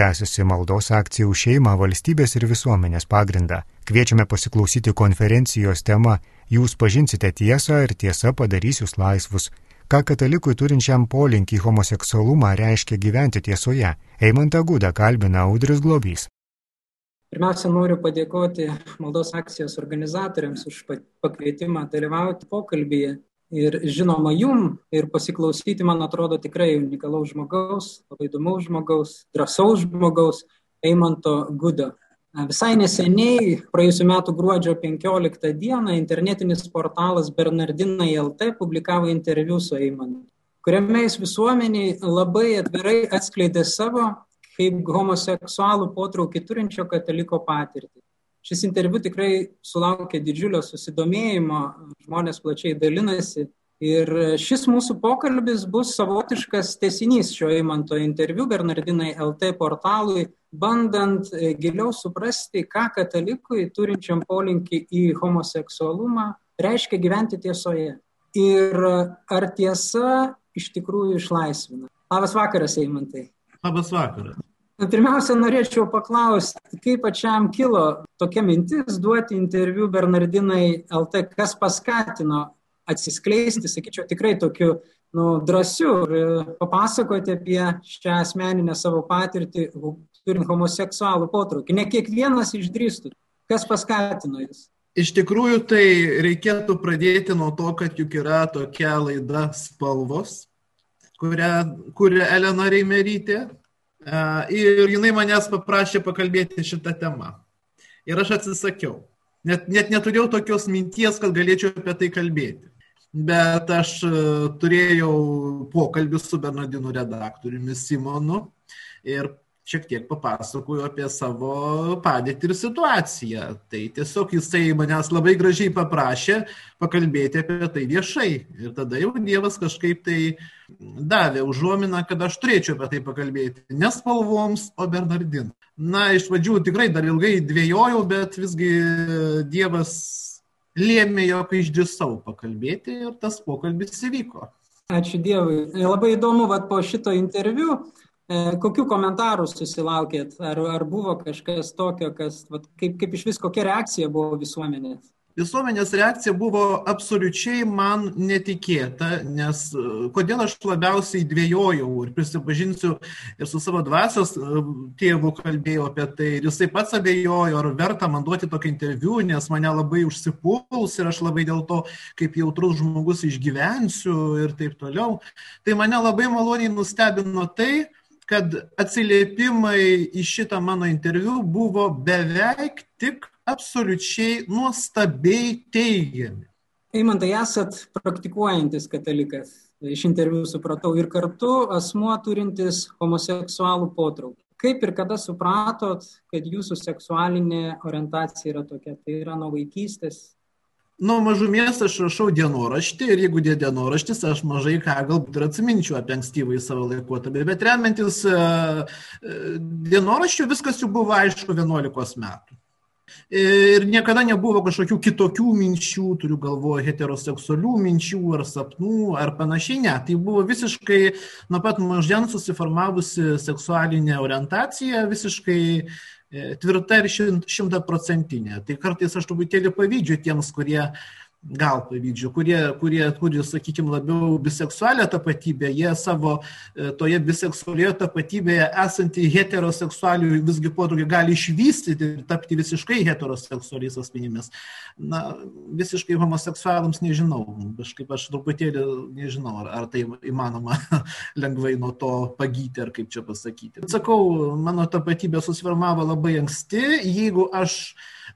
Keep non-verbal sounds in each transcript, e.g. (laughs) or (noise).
Tęsiasi maldos akcija už šeimą, valstybės ir visuomenės pagrindą. Kviečiame pasiklausyti konferencijos tema Jūs pažinsite tiesą ir tiesa padarys jūs laisvus. Ką katalikui turinčiam polinkį homoseksualumą reiškia gyventi tiesoje. Eimantą Gudą kalbina Audris Globys. Pirmiausia, noriu padėkoti maldos akcijos organizatoriams už pakvietimą dalyvauti pokalbėje. Ir žinoma, jum ir pasiklausyti, man atrodo, tikrai unikalaus žmogaus, labai įdomaus žmogaus, drąsaus žmogaus, Eimanto Gudo. Visai neseniai, praėjusiu metu gruodžio 15 dieną, internetinis portalas Bernardinai LT publikavo interviu su Eimantu, kuriame jis visuomeniai labai atvirai atskleidė savo kaip homoseksualų potraukį turinčio kataliko patirtį. Šis interviu tikrai sulaukė didžiulio susidomėjimo, žmonės plačiai dalinasi ir šis mūsų pokalbis bus savotiškas tesinys šio įmanto interviu Bernardinai LT portalui, bandant giliau suprasti, ką katalikui turinčiam polinkį į homoseksualumą reiškia gyventi tiesoje. Ir ar tiesa iš tikrųjų išlaisvina. Labas vakaras, Eimantai. Labas vakaras. Pirmiausia, norėčiau paklausti, kaip pačiam kilo tokia mintis duoti interviu Bernardinai LT, kas paskatino atsiskleisti, sakyčiau, tikrai tokiu nu, drąsiu ir papasakoti apie šią asmeninę savo patirtį, turint homoseksualų potraukį. Ne kiekvienas išdrįstų. Kas paskatino jūs? Iš tikrųjų, tai reikėtų pradėti nuo to, kad juk yra tokia laida spalvos, kurią kuria Elena Reimerytė ir jinai manęs paprašė pakalbėti šitą temą. Ir aš atsisakiau. Net, net neturėjau tokios minties, kad galėčiau apie tai kalbėti. Bet aš e, turėjau pokalbį su Bernardinu redaktoriumi Simonu ir šiek tiek papasakoju apie savo padėtį ir situaciją. Tai tiesiog jisai manęs labai gražiai paprašė pakalbėti apie tai viešai. Ir tada jau Dievas kažkaip tai davė užuominą, kad aš turėčiau apie tai pakalbėti. Ne spalvoms, o Bernardin. Na, iš pradžių tikrai dar ilgai dvėjojau, bet visgi Dievas lėmė, jog išdrįsau pakalbėti ir tas pokalbis įvyko. Ačiū Dievui. Labai įdomu, vad po šito interviu kokių komentarų susilaukėt? Ar, ar buvo kažkas tokio, kas, vat, kaip, kaip iš vis kokia reakcija buvo visuomenės? Visuomenės reakcija buvo absoliučiai man netikėta, nes e, kodėl aš labiausiai dvėjojau ir prisipažinsiu ir su savo dvasios e, tėvu kalbėjau apie tai ir jisai pats abejojo, ar verta man duoti tokį interviu, nes mane labai užsipuls ir aš labai dėl to, kaip jautrus žmogus išgyvensiu ir taip toliau. Tai mane labai maloniai nustebino tai, kad atsiliepimai į šitą mano interviu buvo beveik tik absoliučiai nuostabiai teigiami. Eimantai, esat praktikuojantis katalikas, iš interviu supratau, ir kartu asmuo turintis homoseksualų potraukį. Kaip ir kada supratot, kad jūsų seksualinė orientacija yra tokia? Tai yra nuo vaikystės, nuo mažumės aš rašau dienoraštį ir jeigu dė dienoraštis, aš mažai ką galbūt ir atsiminčiau apie ankstyvąjį savo laikotarpį, bet remiantis uh, dienoraščiu viskas jau buvo aišku 11 metų. Ir niekada nebuvo kažkokių kitokių minčių, turiu galvoje heteroseksualių minčių ar sapnų ar panašiai, ne. Tai buvo visiškai nuo pat mažens susiformavusi seksualinė orientacija, visiškai E, tvirta ir šimtaprocentinė. Tai kartais aš truputėlį pavydžiu tiems, kurie gal pavydžių, kurie, kurie turi, sakykime, labiau biseksualią tapatybę, jie savo e, toje biseksualioje tapatybėje esantį heteroseksualių visgi potraukį gali išvystyti ir tapti visiškai heteroseksualiais asmenimis. Na, visiškai homoseksualams nežinau, kažkaip aš truputėlį nežinau, ar, ar tai įmanoma (laughs) lengvai nuo to pagyti, ar kaip čia pasakyti. Sakau, mano tapatybė susiformavo labai anksti, jeigu aš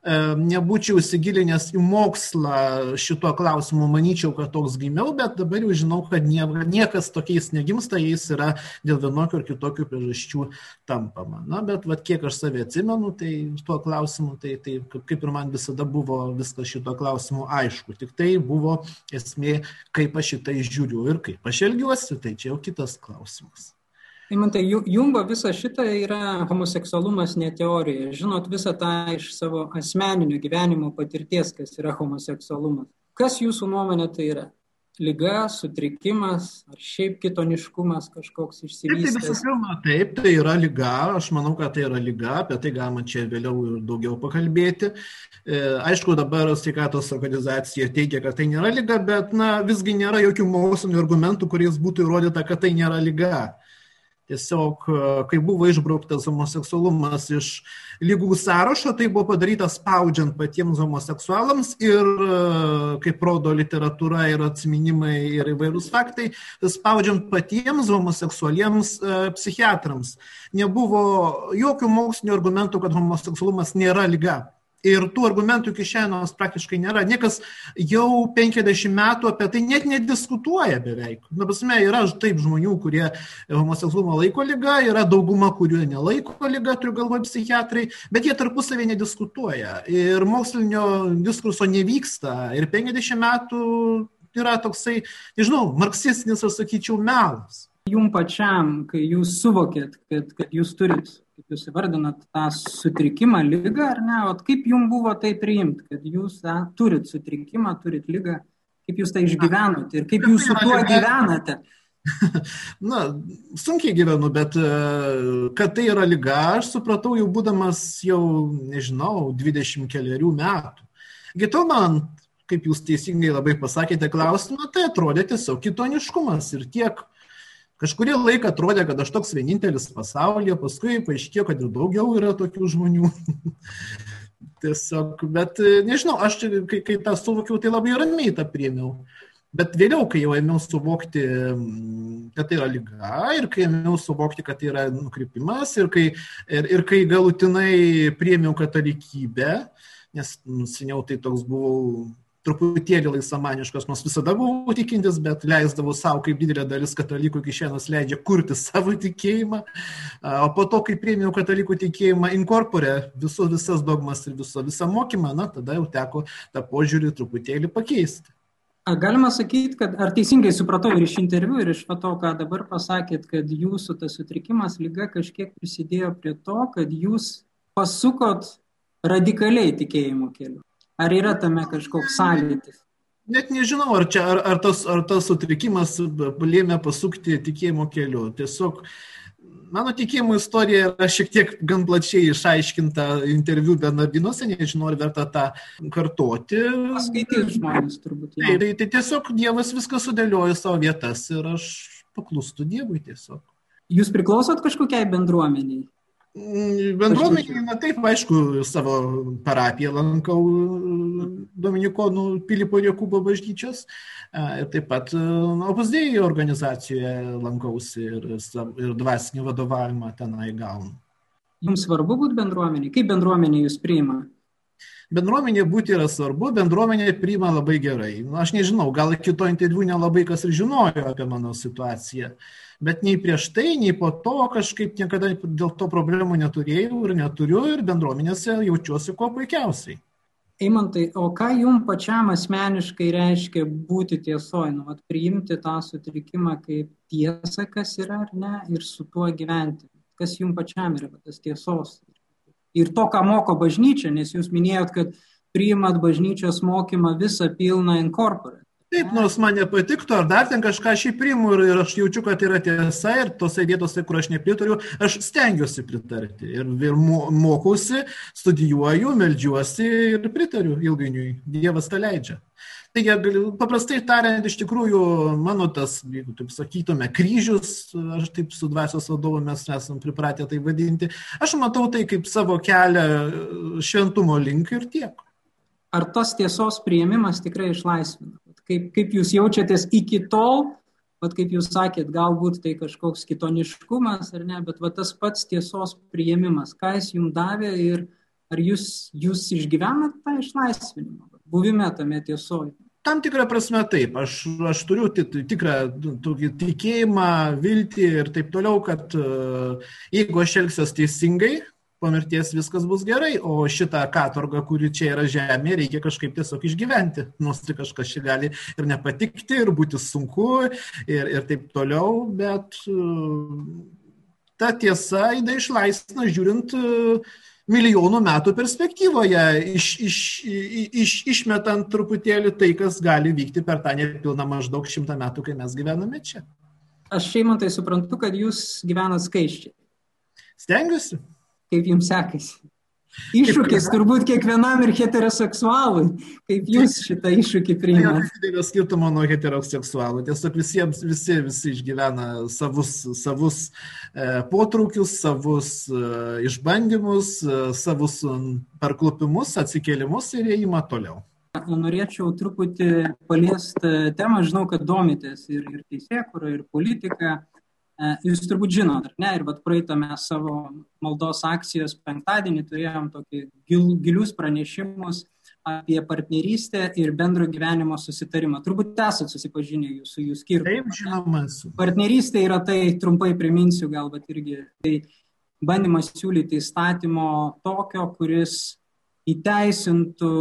nebūčiau įsigilinęs į mokslą šituo klausimu, manyčiau, kad toks gimiau, bet dabar jau žinau, kad niekas tokiais negimsta, jais yra dėl vienokių ar kitokių priežasčių tampama. Na, bet vat, kiek aš save atsimenu, tai tuo klausimu, tai, tai kaip ir man visada buvo viskas šituo klausimu aišku. Tik tai buvo esmė, kaip aš šitai žiūriu ir kaip aš elgiuosi, tai čia jau kitas klausimas. Įmantai, Jungo visa šita yra homoseksualumas ne teorija. Žinot visą tą iš savo asmeninio gyvenimo patirties, kas yra homoseksualumas. Kas jūsų nuomonė tai yra? lyga, sutrikimas ar šiaip kitoniškumas kažkoks išsivystęs? Tai visų pirma, taip, tai yra lyga, aš manau, kad tai yra lyga, apie tai galima čia vėliau ir daugiau pakalbėti. E, aišku, dabar sveikatos organizacija teigia, kad tai nėra lyga, bet na, visgi nėra jokių mokslinių argumentų, kuriais būtų įrodyta, kad tai nėra lyga. Tiesiog, e, kai buvo išbrauktas homoseksualumas iš lygų sąrašo, tai buvo padaryta spaudžiant patiems homoseksualams ir, e, kaip rodo literatūra ir atsiminimai ir įvairūs faktai, spaudžiant patiems homoseksualiems e, psichiatrams. Nebuvo jokių mokslinių argumentų, kad homoseksualumas nėra lyga. Ir tų argumentų iki šiandienos praktiškai nėra. Niekas jau 50 metų apie tai net nediskutuoja beveik. Na, prasme, yra taip žmonių, kurie homoseksualumą laiko lyga, yra dauguma, kurių nelaiko lyga, turiu galvoje psichiatrai, bet jie tarpusavį nediskutuoja. Ir mokslinio diskurso nevyksta. Ir 50 metų yra toksai, nežinau, marksistinis, aš sakyčiau, melas. Jums pačiam, kai jūs suvokėt, kad, kad jūs turit kaip jūs įvardinat, tą sutrikimą, lygą, ar ne? O kaip jums buvo tai priimti, kad jūs a, turit sutrikimą, turit lygą, kaip jūs tai išgyvenote ir kaip jūs su tuo gyvenate? (laughs) Na, sunkiai gyvenu, bet e, kad tai yra lyga, aš supratau jau būdamas jau, nežinau, 20 keliarių metų. Gito man, kaip jūs teisingai labai pasakėte klausimą, tai atrodė tiesiog kitoniškumas ir tiek Kažkurį laiką atrodė, kad aš toks vienintelis pasaulyje, paskui paaiškėjo, kad ir daugiau yra tokių žmonių. (laughs) Tiesiog, bet nežinau, aš kai, kai tą suvokiau, tai labai ramiai tą priėmiau. Bet vėliau, kai jau ėmiau suvokti, kad tai yra lyga ir kai ėmiau suvokti, kad tai yra nukrypimas ir kai, ir, ir kai galutinai priėmiau katalikybę, nes nu, seniau tai toks buvau truputėlį laisvamaniškas, nors visada buvau tikintis, bet leisdavau savo, kaip didelė dalis katalikų iki šiandienos leidžia kurti savo tikėjimą. O po to, kai priėmiau katalikų tikėjimą inkorporę visu, visas dogmas ir viso, visą mokymą, na, tada jau teko tą požiūrį truputėlį pakeisti. Galima sakyti, kad ar teisingai supratau ir iš interviu, ir iš to, ką dabar pasakėt, kad jūsų tas sutrikimas lyga kažkiek prisidėjo prie to, kad jūs pasukot radikaliai tikėjimo keliu. Ar yra tame kažkoks sąlytis? Net nežinau, ar, čia, ar, ar, tas, ar tas sutrikimas lėmė pasukti tikėjimo keliu. Tiesiog mano tikėjimo istorija yra šiek tiek gan plačiai išaiškinta interviu Bernardinuose, nežinau, ar verta tą kartoti. Paskaityti žmonės turbūt. Tai, tai, tai tiesiog Dievas viską sudėliojo savo vietas ir aš paklūstu Dievui tiesiog. Jūs priklausot kažkokiai bendruomeniai? Mm, bendruomenė, na taip, aišku, savo parapiją lankau Dominikonų Pilipo Jokūbo bažnyčios ir taip pat opusdėjų organizacijoje lankausi ir, ir dvasinį vadovavimą tenai gaunu. Jums svarbu būti bendruomenė? Kaip bendruomenė jūs priima? Bendruomenė būti yra svarbu, bendruomenė priima labai gerai. Nu, aš nežinau, gal kito interviu nelabai kas ir žinojo apie mano situaciją. Bet nei prieš tai, nei po to kažkaip niekada dėl to problemų neturėjau ir neturiu ir bendruomenėse jaučiuosi kuo puikiausiai. Eimantai, o ką jums pačiam asmeniškai reiškia būti tiesoje, nu, vat, priimti tą sutrikimą kaip tiesą, kas yra ar ne, ir su tuo gyventi? Kas jums pačiam yra tas tiesos? Ir to, ką moko bažnyčia, nes jūs minėjot, kad priimat bažnyčios mokymą visą pilną inkorporą. Taip, nors man nepatiktų, ar dar ten kažką aš įprimu ir, ir aš jaučiu, kad yra tiesa ir tose vietose, kur aš nepritariu, aš stengiuosi pritarti ir, ir mokausi, studijuoju, melžiuosi ir pritariu ilgainiui. Dievas tą leidžia. Taigi, paprastai tariant, iš tikrųjų, mano tas, jeigu taip sakytume, kryžius, aš taip su dvasios vadovu mes esame pripratę tai vadinti, aš matau tai kaip savo kelią šventumo link ir tiek. Ar tas tiesos prieimimas tikrai išlaisvina? kaip, kaip jūs jaučiatės iki tol, bet kaip jūs sakėt, galbūt tai kažkoks kitoniškumas ar ne, bet va, tas pats tiesos priėmimas, ką jis jums davė ir ar jūs, jūs išgyvenat tą išlaisvinimą, buvime tame tiesoje. Tam tikrą prasme taip, aš, aš turiu tikrą tokį tikėjimą, viltį ir taip toliau, kad jeigu aš elgsiuosi teisingai, po mirties viskas bus gerai, o šitą katorgą, kuri čia yra žemė, reikia kažkaip tiesiog išgyventi, nors tai kažkas čia gali ir nepatikti, ir būti sunku, ir, ir taip toliau, bet ta tiesa įda išlaisvina, žiūrint milijonų metų perspektyvoje, iš, iš, iš, išmetant truputėlį tai, kas gali vykti per tą nepilną maždaug šimtą metų, kai mes gyvename čia. Aš šeimą tai suprantu, kad jūs gyvenat skaičiai. Stengiuosi. Kaip jums sekasi? Iššūkis turbūt kiekvienam ir heteroseksualui. Kaip jūs šitą iššūkį priimate? Didelio skirtumo nuo heteroseksualų. Tiesiog visiems, visi, visi išgyvena savus, savus e, potraukius, savus e, išbandymus, e, savus parklupimus, atsikėlimus ir ėjimą toliau. Norėčiau truputį paliesti temą, žinau, kad domitės ir, ir teisėkurą, ir politiką. E, jūs turbūt žinot, ar ne? Ir vat praeitą mes savo maldos akcijos penktadienį turėjom tokį gil, gilius pranešimus apie partnerystę ir bendro gyvenimo susitarimą. Turbūt esate susipažinę jūsų jų skirtumą. Taip, žinoma. Partnerystė yra tai, trumpai priminsiu galbūt irgi, tai bandymas siūlyti įstatymo tokio, kuris įteisintų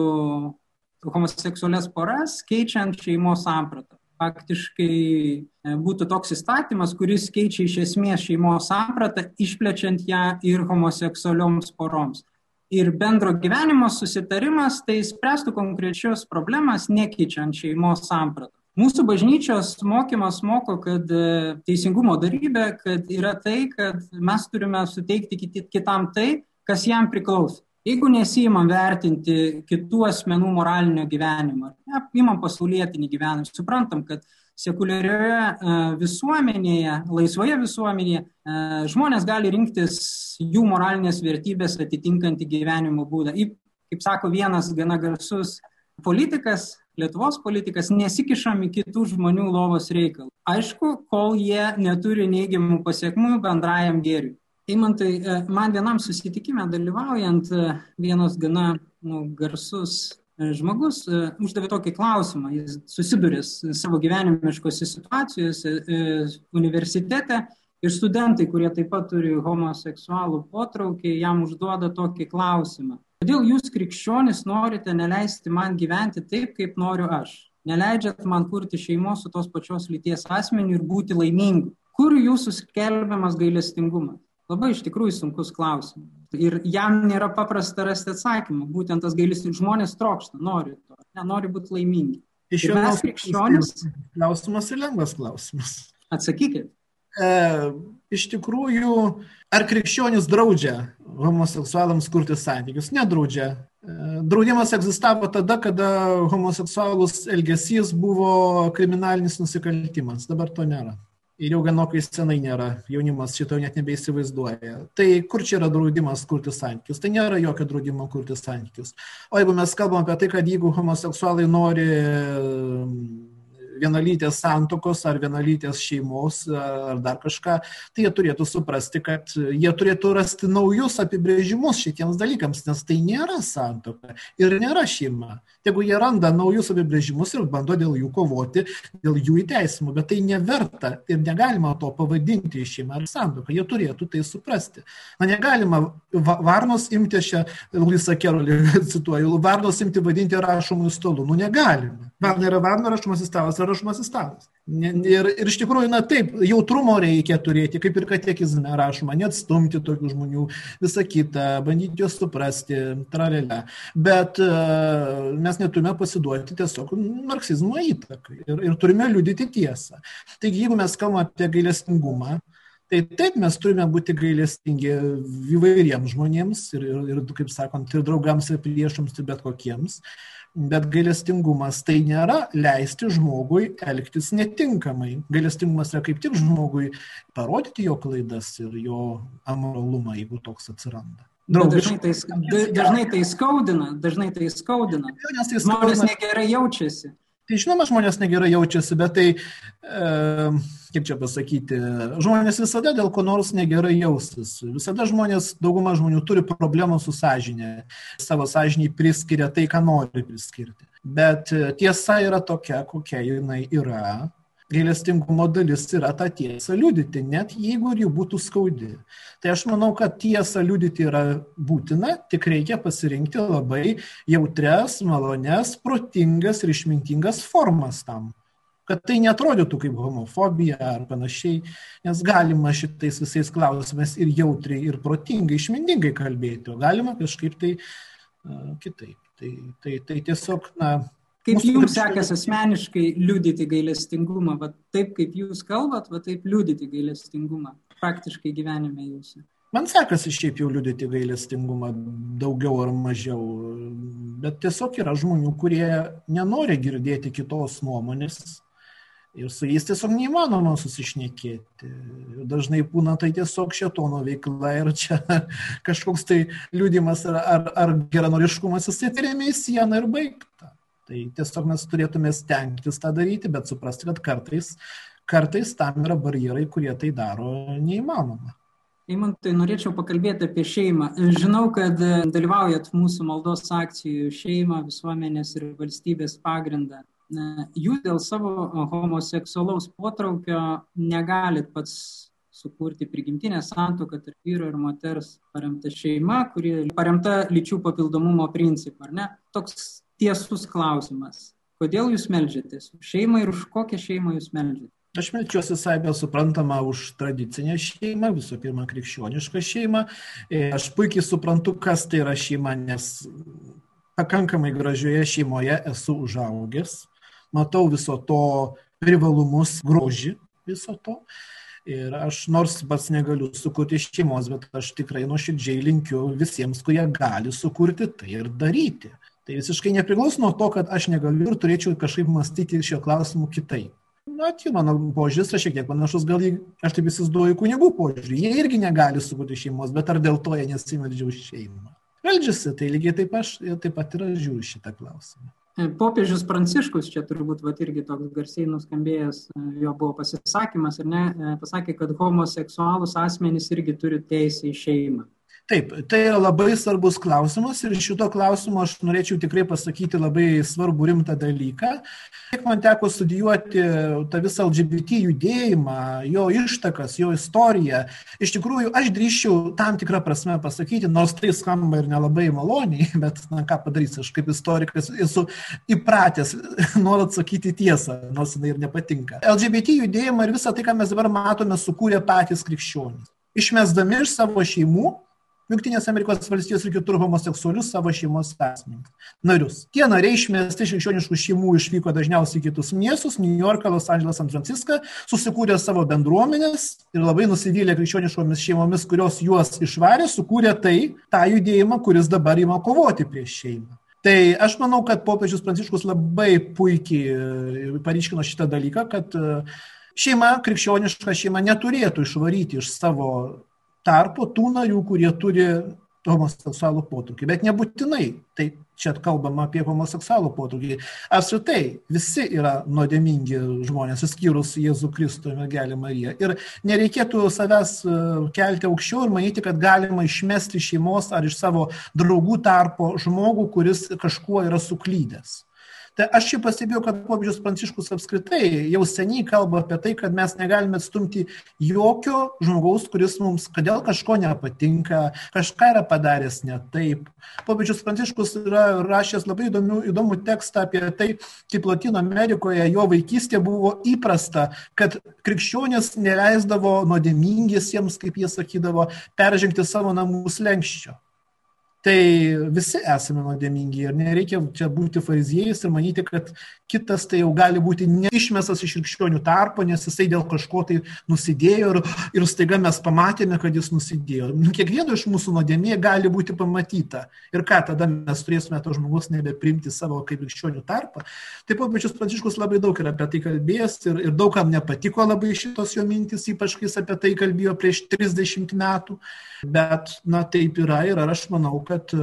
homoseksualias poras, keičiant šeimos sampratą faktiškai e, būtų toks įstatymas, kuris keičia iš esmės šeimos sampratą, išplečiant ją ir homoseksualioms poroms. Ir bendro gyvenimo susitarimas tai spręstų konkrečios problemas, nekeičiant šeimos sampratą. Mūsų bažnyčios mokymas moko, kad e, teisingumo darybė, kad yra tai, kad mes turime suteikti kitam tai, kas jam priklauso. Jeigu nesijimam vertinti kitų asmenų moralinio gyvenimo, imam pasaulietinį gyvenimą, suprantam, kad sekuliarioje e, visuomenėje, laisvoje visuomenėje e, žmonės gali rinktis jų moralinės vertybės atitinkantį gyvenimo būdą. Kaip sako vienas gana garsus politikas, Lietuvos politikas, nesikišam į kitų žmonių lovos reikalų. Aišku, kol jie neturi neigiamų pasiekmių bendrajam gėriui. Eimantai, e, man vienam susitikime dalyvaujant, e, vienas gana nu, garsus e, žmogus uždavė tokį klausimą. Jis susidurės savo gyvenimiškose situacijose universitete ir studentai, kurie taip pat turi homoseksualų potraukį, jam užduoda tokį klausimą. Kodėl jūs krikščionis norite neleisti man gyventi taip, kaip noriu aš? Neleidžiat man kurti šeimos su tos pačios lyties asmeniu ir būti laimingu. Kur jūsų skelbiamas gailestingumas? Labai iš tikrųjų sunkus klausimas. Ir jam nėra paprasta rasti atsakymą. Būtent tas gailis žmonės trokšta, nori to, nenori būti laimingi. Iš jo mes krikščionis. Klausimas ir lengvas klausimas. Atsakykit. E, iš tikrųjų, ar krikščionis draudžia homoseksualams kurti santykius? Nedraudžia. E, draudimas egzistavo tada, kada homoseksualus elgesys buvo kriminalinis nusikaltimas. Dabar to nėra ir jau genokai senai nėra, jaunimas šito net nebeįsivaizduoja. Tai kur čia yra draudimas kurti santykius? Tai nėra jokio draudimo kurti santykius. O jeigu mes kalbam apie tai, kad jeigu homoseksualai nori vienalytės santokos ar vienalytės šeimos ar dar kažką, tai jie turėtų suprasti, kad jie turėtų rasti naujus apibrėžimus šitiems dalykams, nes tai nėra santoka ir nėra šeima. Jeigu jie randa naujus apibrėžimus ir bando dėl jų kovoti, dėl jų įteisimų, bet tai neverta ir negalima to pavadinti šeima ar santoka, jie turėtų tai suprasti. Na negalima varnos imti, aš Luisa Kerolį (laughs) cituoju, varnos imti vadinti rašomųjų stolų, nu negalima. Varna yra varna, rašomasis stalas rašomasis stalas. Ir, ir iš tikrųjų, na taip, jautrumo reikia turėti, kaip ir katekizme rašoma, neatstumti tokių žmonių, visą kitą, bandyti juos suprasti, tralelę. Bet uh, mes neturime pasiduoti tiesiog marksizmo įtakai ir, ir turime liudyti tiesą. Taigi, jeigu mes kalbame apie gailestingumą, Tai taip mes turime būti gailestingi įvairiems žmonėms ir, ir, ir, kaip sakant, ir draugams, ir priešams, ir bet kokiems. Bet gailestingumas tai nėra leisti žmogui elgtis netinkamai. Gailestingumas yra kaip tik žmogui parodyti jo klaidas ir jo amoralumą, jeigu toks atsiranda. Dažnai tai, dažnai tai skaudina, dažnai tai skaudina. Tai Žmonės negerai jaučiasi. Tai žinoma, žmonės negerai jaučiasi, bet tai, e, kaip čia pasakyti, žmonės visada dėl ko nors negerai jaustis. Visada žmonės, dauguma žmonių turi problemų su sąžinė. Savo sąžiniai priskiria tai, ką nori priskirti. Bet e, tiesa yra tokia, kokia jinai yra gailestingumo dalis yra tą tiesą liudyti, net jeigu ir jų būtų skaudi. Tai aš manau, kad tiesą liudyti yra būtina, tik reikia pasirinkti labai jautres, malones, protingas ir išmintingas formas tam. kad tai netrodytų kaip homofobija ar panašiai, nes galima šitais visais klausimais ir jautriai, ir protingai, išmintingai kalbėti, o galima kažkaip tai uh, kitaip. Tai, tai, tai tiesiog, na. Kaip jums sekasi asmeniškai liudyti gailestingumą, va taip kaip jūs kalbat, va taip liudyti gailestingumą praktiškai gyvenime jūsų? Man sekasi šiaip jau liudyti gailestingumą daugiau ar mažiau, bet tiesiog yra žmonių, kurie nenori girdėti kitos nuomonės, Ir su jais tiesiog neįmanoma susišnekėti. Dažnai būna tai tiesiog šetono veikla ir čia (laughs) kažkoks tai liūdimas ar, ar, ar geranoriškumas jis atrėmė į sieną ir baigta. Tai tiesiog mes turėtume stengtis tą daryti, bet suprasti, kad kartais, kartais tam yra barjerai, kurie tai daro neįmanoma. Eimantai, norėčiau pakalbėti apie šeimą. Žinau, kad dalyvaujat mūsų maldos akcijų šeimą, visuomenės ir valstybės pagrindą jūs dėl savo homoseksualaus potraukio negalit pats sukurti prigimtinę santoką tarp vyro ir moters paremta šeima, kuri paremta lyčių papildomumo principu, ar ne? Toks tiesus klausimas. Kodėl jūs melžiatės? Šeimą ir už kokią šeimą jūs melžiatės? Aš melčiuosi saibę suprantama už tradicinę šeimą, visų pirma krikščionišką šeimą. E, aš puikiai suprantu, kas tai yra šeima, nes pakankamai gražioje šeimoje esu užaugęs matau viso to privalumus, grožį viso to. Ir aš nors pats negaliu sukurti šeimos, bet aš tikrai nuoširdžiai linkiu visiems, kurie gali sukurti, tai ir daryti. Tai visiškai nepriklauso nuo to, kad aš negaliu ir turėčiau kažkaip mąstyti šio klausimu kitaip. Na, tai mano požiūris yra šiek tiek panašus, gal aš taip įsivaizduoju, kunigų požiūrį. Jie irgi negali sukurti šeimos, bet ar dėl to jie nesimeldžia už šeimą? Meldžiasi, tai lygiai taip, aš, taip pat ir žiūriu šitą klausimą. E, popiežius Pranciškus, čia turbūt vat, irgi toks garsiai nuskambėjęs, e, jo buvo pasisakymas, ar ne, e, pasakė, kad homoseksualus asmenys irgi turi teisę į šeimą. Taip, tai yra labai svarbus klausimas ir šito klausimo aš norėčiau tikrai pasakyti labai svarbų rimtą dalyką. Kiek man teko studijuoti tą visą LGBT judėjimą, jo ištakas, jo istoriją, iš tikrųjų aš drįščiau tam tikrą prasme pasakyti, nors tai skamba ir nelabai maloniai, (laughs) bet na ką padarysi, aš kaip istorikas esu įpratęs (laughs) nuolat sakyti tiesą, nors jinai ir nepatinka. LGBT judėjimą ir visą tai, ką mes dabar matome, sukūrė patys krikščionys. Išmesdami iš savo šeimų, Junktinės Amerikos valstijos ir kitur homoseksualius savo šeimos asmenys. Narius. Tie nariai išmesti iš krikščioniškų šeimų išvyko dažniausiai kitus miestus - New Yorką, Los Andželas, San Franciską, susikūrė savo bendruomenės ir labai nusivylę krikščioniškomis šeimomis, kurios juos išvarė, sukūrė tai, tą judėjimą, kuris dabar ima kovoti prieš šeimą. Tai aš manau, kad popiežius Pranciškus labai puikiai paryškino šitą dalyką, kad e, šeima, krikščioniška šeima neturėtų išvaryti iš savo tarpo tų narių, kurie turi homoseksualų potraukį, bet nebūtinai, tai čia kalbama apie homoseksualų potraukį. Apskritai, visi yra nuodėmingi žmonės, išskyrus Jėzų Kristų ir mergelę Mariją. Ir nereikėtų savęs e, kelti aukščiau ir manyti, kad galima išmesti šeimos ar iš savo draugų tarpo žmogų, kuris kažkuo yra suklydęs. Tai aš čia pastebėjau, kad popiežius Pranciškus apskritai jau seniai kalba apie tai, kad mes negalime atstumti jokio žmogaus, kuris mums, kodėl kažko nepatinka, kažką yra padaręs ne taip. Popiežius Pranciškus yra rašęs labai įdomių, įdomų tekstą apie tai, kaip Latino Amerikoje jo vaikystė buvo įprasta, kad krikščionės neleisdavo nuodėmingiesiems, kaip jie sakydavo, peržengti savo namų slengščio. Tai visi esame nuodėmingi ir nereikia čia būti fariziejais ir manyti, kad kitas tai jau gali būti neišmestas iš krikščionių tarpo, nes jisai dėl kažko tai nusidėjo ir, ir staiga mes pamatėme, kad jis nusidėjo. Nu, kiekvieno iš mūsų nuodėmė gali būti pamatyta. Ir ką tada mes turėsime to žmogus nebeprimti savo kaip krikščionių tarpą. Taip pat pačius Pranciškus labai daug yra apie tai kalbėjęs ir, ir daug kam nepatiko labai šitos jo mintis, ypač kai jis apie tai kalbėjo prieš 30 metų. Bet, na, taip yra ir aš manau, kad kad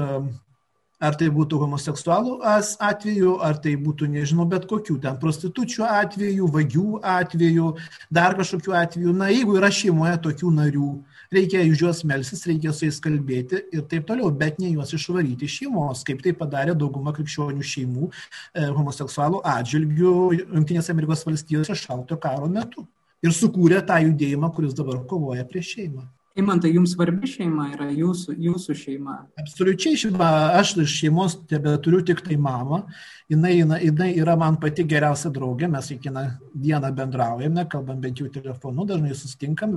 ar tai būtų homoseksualų atveju, ar tai būtų, nežinau, bet kokių ten prostitučių atveju, vagių atveju, dar kažkokių atveju. Na, jeigu yra šeimoje tokių narių, reikia už juos melsis, reikia su jais kalbėti ir taip toliau, bet ne juos išvaryti iš šeimos, kaip tai padarė dauguma krikščionių šeimų e, homoseksualų atžvilgių Junktinės Amerikos valstijose šalto karo metu. Ir sukūrė tą judėjimą, kuris dabar kovoja prieš šeimą. Imantai, jums svarbi šeima yra jūsų, jūsų šeima? Absoliučiai šeima. Aš iš šeimos tebe turiu tik tai mamą. Jinai, jinai, jinai yra man pati geriausia draugė. Mes kiekvieną dieną bendraujame, kalbam bent jau telefonu, dažnai susitinkam.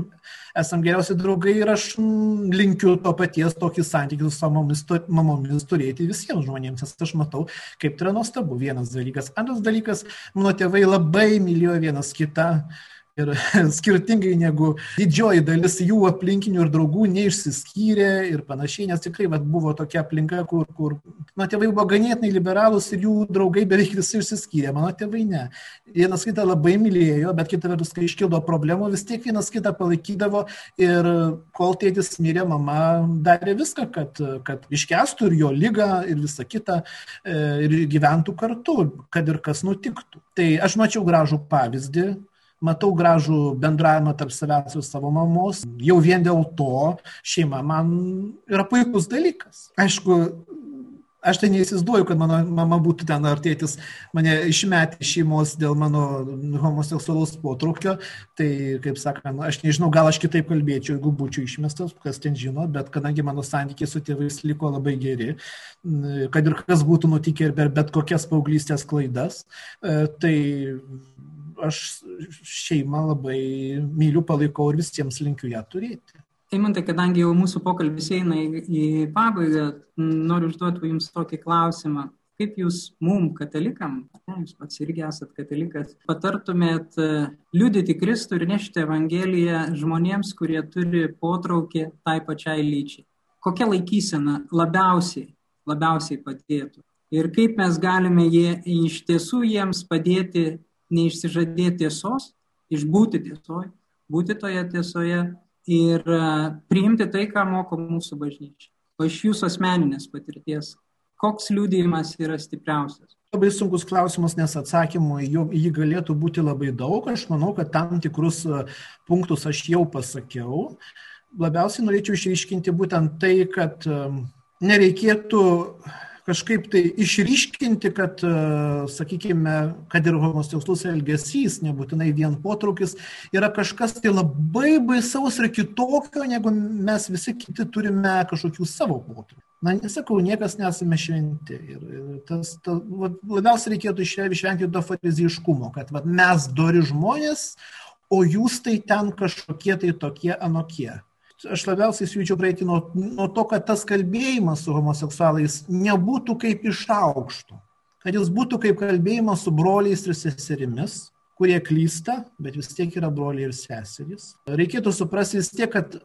Esam geriausi draugai ir aš linkiu to paties tokį santykių su mamomis, mamomis turėti visiems žmonėms. Nes aš matau, kaip tai yra nuostabu. Vienas dalykas. Antras dalykas, mano tėvai labai mylėjo vienas kitą Ir (laughs) skirtingai negu didžioji dalis jų aplinkinių ir draugų neišsiskyrė ir panašiai, nes tikrai vat, buvo tokia aplinka, kur, kur mano tėvai buvo ganėtinai liberalūs ir jų draugai beveik visi išsiskyrė, mano tėvai ne. Vienas kitą labai mylėjo, bet kita vertus, kai iškildo problemų, vis tiek vienas kitą palaikydavo ir kol tėtis mirė, mama darė viską, kad, kad iškestų ir jo lygą ir visą kitą e, ir gyventų kartu, kad ir kas nutiktų. Tai aš mačiau gražų pavyzdį matau gražų bendravimą tarp savęs ir savo mamos. Jau vien dėl to šeima man yra puikus dalykas. Aišku, aš tai neįsivaizduoju, kad mano mama būtų ten ar tėtis mane išmetė iš šeimos dėl mano homoseksualaus potraukio. Tai, kaip sakant, aš nežinau, gal aš kitaip kalbėčiau, jeigu būčiau išmestas, kas ten žino, bet kadangi mano santykiai su tėvais liko labai geri, kad ir kas būtų nutikę ir per bet kokias paauglystės klaidas, e, tai aš šeimą labai myliu, palaikau ir visiems linkiu ją turėti. Eimantai, kadangi jau mūsų pokalbis eina į, į pabaigą, noriu užduoti jums tokį klausimą. Kaip jūs mum, katalikam, ne, jūs pats irgi esat katalikas, patartumėt e, liudyti Kristų ir nešti Evangeliją žmonėms, kurie turi potraukį tai pačiai lyčiai? Kokia laikysena labiausiai, labiausiai padėtų? Ir kaip mes galime jie, iš tiesų jiems padėti neišsižadėti tiesos, išbūti tiesoje, būti toje tiesoje ir e, priimti tai, ką moko mūsų bažnyčia. O iš jūsų asmeninės patirties, koks liūdėjimas yra stipriausias? Labai sunkus klausimas, nes atsakymų jį galėtų būti labai daug. Aš manau, kad tam tikrus e, punktus aš jau pasakiau. Labiausiai norėčiau išryškinti būtent tai, kad e, nereikėtų kažkaip tai išryškinti, kad, e, sakykime, kad ir homoseksualus elgesys, nebūtinai vien potraukis, yra kažkas tai labai baisaus ir kitokio, negu mes visi kiti turime kažkokių savo potraukių. Na, nesakau, niekas nesame šventi. Ir, tas, ta, labiausiai reikėtų išvengti to fariziškumo, kad va, mes dori žmonės, o jūs tai ten kažkokie tai tokie anokie aš labiausiai siūlyčiau praeiti nuo, nuo to, kad tas kalbėjimas su homoseksualais nebūtų kaip iš aukšto, kad jis būtų kaip kalbėjimas su broliais ir seserimis, kurie klysta, bet vis tiek yra broliai ir seserys. Reikėtų suprasti vis tiek, kad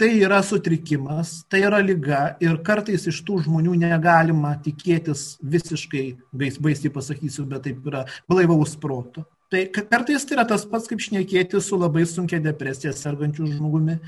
tai yra sutrikimas, tai yra lyga ir kartais iš tų žmonių negalima tikėtis visiškai, baisiai pasakysiu, bet taip yra blaivaus proto. Tai kartais tai yra tas pats, kaip šnekėti su labai sunkia depresija sergančiu žmogumi,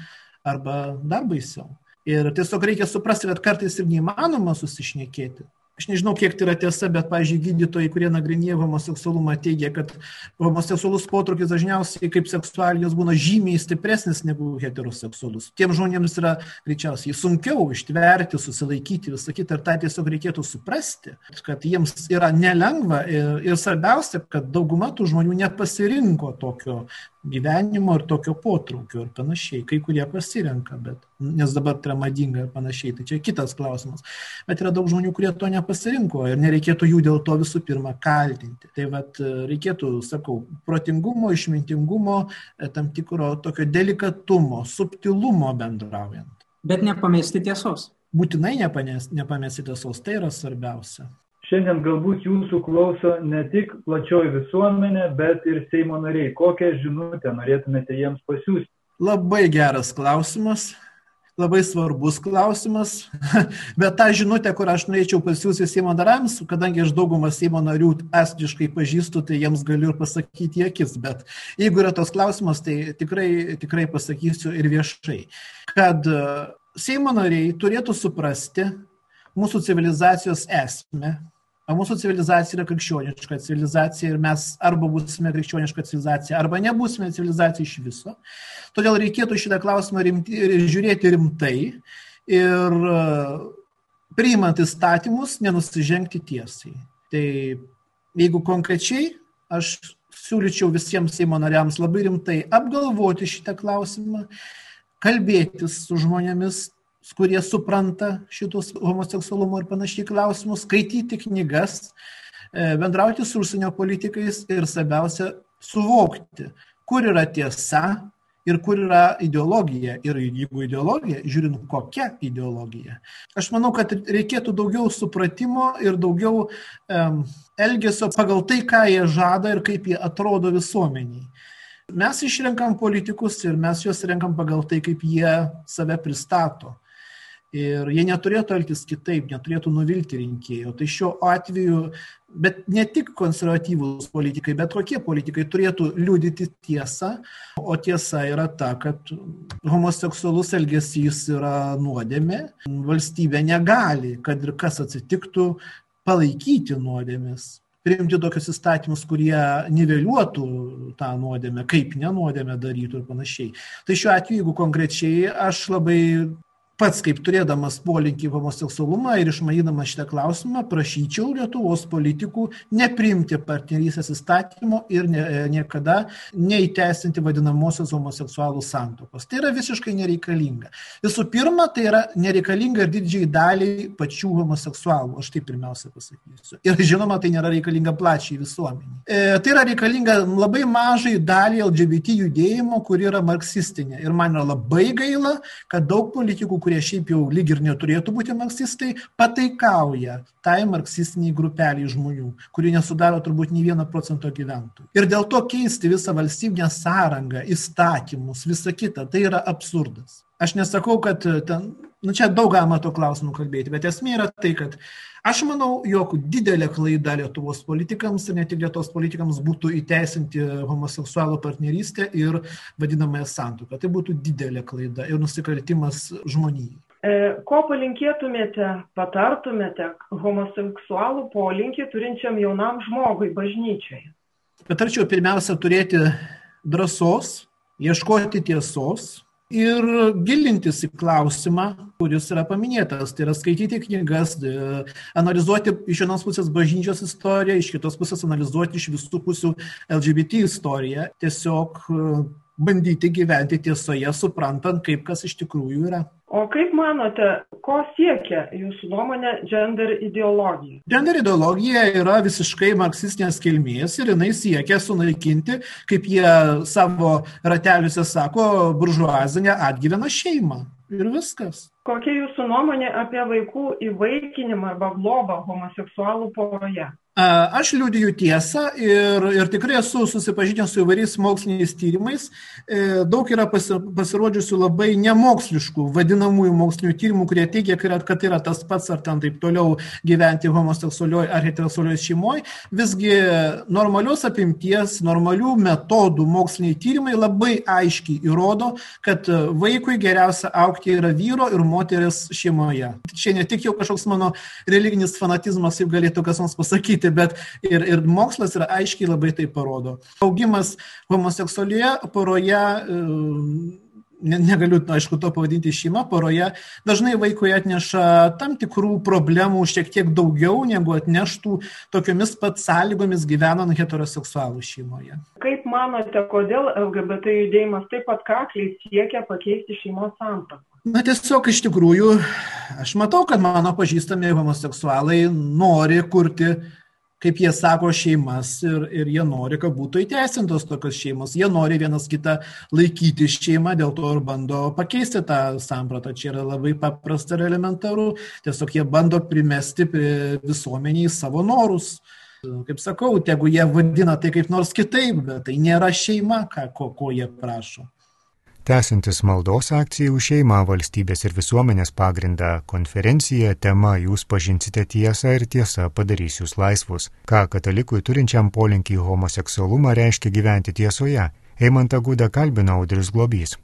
arba dar baisiau. Ir tiesiog reikia suprasti, kad kartais ir neįmanoma susišnekėti. Aš nežinau, kiek tai yra tiesa, bet, pavyzdžiui, gydytojai, kurie nagrinėja homoseksualumą, teigia, kad homoseksualus potraukis dažniausiai kaip seksualijos būna žymiai stipresnis negu heteroseksualus. Tiem žmonėms yra greičiausiai sunkiau ištverti, susilaikyti, visą kitą, ir tą tiesiog reikėtų suprasti, kad jiems yra nelengva ir, ir svarbiausia, kad dauguma tų žmonių nepasirinko tokio gyvenimo ir tokio potraukio ir panašiai. Kai kurie pasirenka, bet, nes dabar tai yra madinga ir panašiai. Tai čia kitas klausimas. Bet yra daug žmonių, kurie to nepasirinko ir nereikėtų jų dėl to visų pirma kaltinti. Tai vad reikėtų, sakau, protingumo, išmintingumo, e, tam tikro tokio delikatumo, subtilumo bendraujant. Bet nepamesti tiesos. Būtinai nepamesti tiesos, tai yra svarbiausia. Šiandien galbūt jūsų klauso ne tik plačioji visuomenė, bet ir Seimo nariai. Kokią žinutę norėtumėte jiems pasiūsti? Labai geras klausimas, labai svarbus klausimas, (laughs) bet tą žinutę, kur aš norėčiau pasiūsti Seimo nariams, kadangi aš daugumą Seimo narių asmeniškai pažįstu, tai jiems galiu ir pasakyti akis, bet jeigu yra tos klausimas, tai tikrai, tikrai pasakysiu ir viešai, kad e, Seimo nariai turėtų suprasti mūsų civilizacijos esmę, mūsų civilizacija yra krikščioniška civilizacija ir mes arba būsime krikščioniška civilizacija, arba nebūsime civilizacija iš viso. Todėl reikėtų šitą klausimą rimti, žiūrėti rimtai ir e, priimant įstatymus nenusižengti tiesai. Tai jeigu konkrečiai, aš siūlyčiau visiems Seimo nariams labai rimtai apgalvoti šitą klausimą, kalbėtis su žmonėmis, kurie supranta šitus homoseksualumo ir panašiai klausimus, skaityti knygas, e, bendrauti su užsienio politikais ir svarbiausia suvokti, kur yra tiesa ir kur yra ideologija. Ir jeigu ideologija, žiūrint kokia ideologija. Aš manau, kad reikėtų daugiau supratimo ir daugiau um, elgesio pagal tai, ką jie žada ir kaip jie atrodo visuomeniai. Mes išrenkam politikus ir mes juos renkam pagal tai, kaip jie save pristato. Ir jie neturėtų elgtis kitaip, neturėtų nuvilti rinkėjų. Tai šiuo atveju, bet ne tik konservatyvūs politikai, bet kokie politikai turėtų liūdyti tiesą. O tiesa yra ta, kad homoseksualus elgesys yra nuodėmė. Valstybė negali, kad ir kas atsitiktų, palaikyti nuodėmės priimti tokius įstatymus, kurie niveliuotų tą nuodėmę, kaip nenuodėmę darytų ir panašiai. Tai šiuo atveju, jeigu konkrečiai, aš labai pats kaip turėdamas polinkį homoseksualumą ir išmanydamas šitą klausimą, prašyčiau Lietuvos politikų nepriimti partnerystės įstatymo ir ne, niekada neįteisinti vadinamosios homoseksualų santokos. Tai yra visiškai nereikalinga. Visų pirma, tai yra nereikalinga ir didžiai daliai pačių homoseksualų, aš tai pirmiausia pasakysiu. Ir žinoma, tai nėra reikalinga plačiai visuomeniai. E, tai yra reikalinga labai mažai daliai LGBT judėjimo, kuri yra marksistinė. Ir man yra labai gaila, kad daug politikų, kurie šiaip jau lyg ir neturėtų būti marksistai, pataikauja tai marksistiniai grupeliai žmonių, kurie nesudaro turbūt nei vieno procento gyventojų. Ir dėl to keisti visą valstybinę sąrangą, įstatymus, visą kitą, tai yra absurdas. Aš nesakau, kad ten, nu čia daug galima to klausimų kalbėti, bet esmė yra tai, kad Aš manau, jog didelė klaida Lietuvos politikams ir ne tik Lietuvos politikams būtų įteisinti homoseksualų partnerystę ir vadinamąją santuoką. Tai būtų didelė klaida ir nusikaltimas žmonijai. E, ko palinkėtumėte, patartumėte homoseksualų polinkį turinčiam jaunam žmogui bažnyčiai? Patarčiau pirmiausia turėti drąsos, ieškoti tiesos, ir gilintis į klausimą, kuris yra paminėtas. Tai yra skaityti knygas, analizuoti iš vienos pusės bažnyčios istoriją, iš kitos pusės analizuoti iš visų pusių LGBT istoriją. Tiesiog bandyti gyventi tiesoje, suprantant, kaip kas iš tikrųjų yra. O kaip manote, ko siekia jūsų nuomonė gender ideologija? Gender ideologija yra visiškai marksistinės kilmės ir jinai siekia sunaikinti, kaip jie savo rateliuose sako, buržuazinę atgyveną šeimą. Ir viskas. Kokia jūsų nuomonė apie vaikų įvaikinimą arba globą homoseksualų poroje? Aš liūdiju tiesą ir, ir tikrai esu susipažinęs su įvairiais moksliniais tyrimais. E, daug yra pasirodžiusių labai nemoksliškų, vadinamųjų mokslinių tyrimų, kurie teigia, kad yra tas pats ar ten taip toliau gyventi homoseksualioje ar heteroseksualioje šeimoje. Visgi normalios apimties, normalių metodų moksliniai tyrimai labai aiškiai įrodo, kad vaikui geriausia aukti yra vyro ir moteris šeimoje. Čia ne tik jau kažkoks mano religinis fanatizmas, kaip galėtų kas nors pasakyti pasakyti, bet ir, ir mokslas yra aiškiai labai tai parodo. Augimas homoseksualioje poroje ne, negaliu, aišku, to pavadinti šeima, poroje, dažnai vaikui atneša tam tikrų problemų šiek tiek daugiau, negu atneštų tokiomis pat sąlygomis gyvenant heteroseksualų šeimoje. Kaip manote, kodėl LGBT judėjimas taip pat kakliai siekia pakeisti šeimos sampratą? Na tiesiog iš tikrųjų, aš matau, kad mano pažįstami homoseksualai nori kurti kaip jie sako, šeimas ir, ir jie nori, kad būtų įteisintos tokios šeimos. Jie nori vienas kitą laikyti šeimą, dėl to ir bando pakeisti tą sampratą. Čia yra labai paprasta ir elementaru. Tiesiog jie bando primesti visuomeniai savo norus. Kaip sakau, tegu jie vadina tai kaip nors kitaip, bet tai nėra šeima, ką, ko, ko jie prašo. Tęsintis maldos akcija už šeimą valstybės ir visuomenės pagrindą konferencija tema Jūs pažinsite tiesą ir tiesa padarys Jūs laisvus. Ką katalikui turinčiam polinkį homoseksualumą reiškia gyventi tiesoje? Eimantą Gudą kalbina Audris Globys.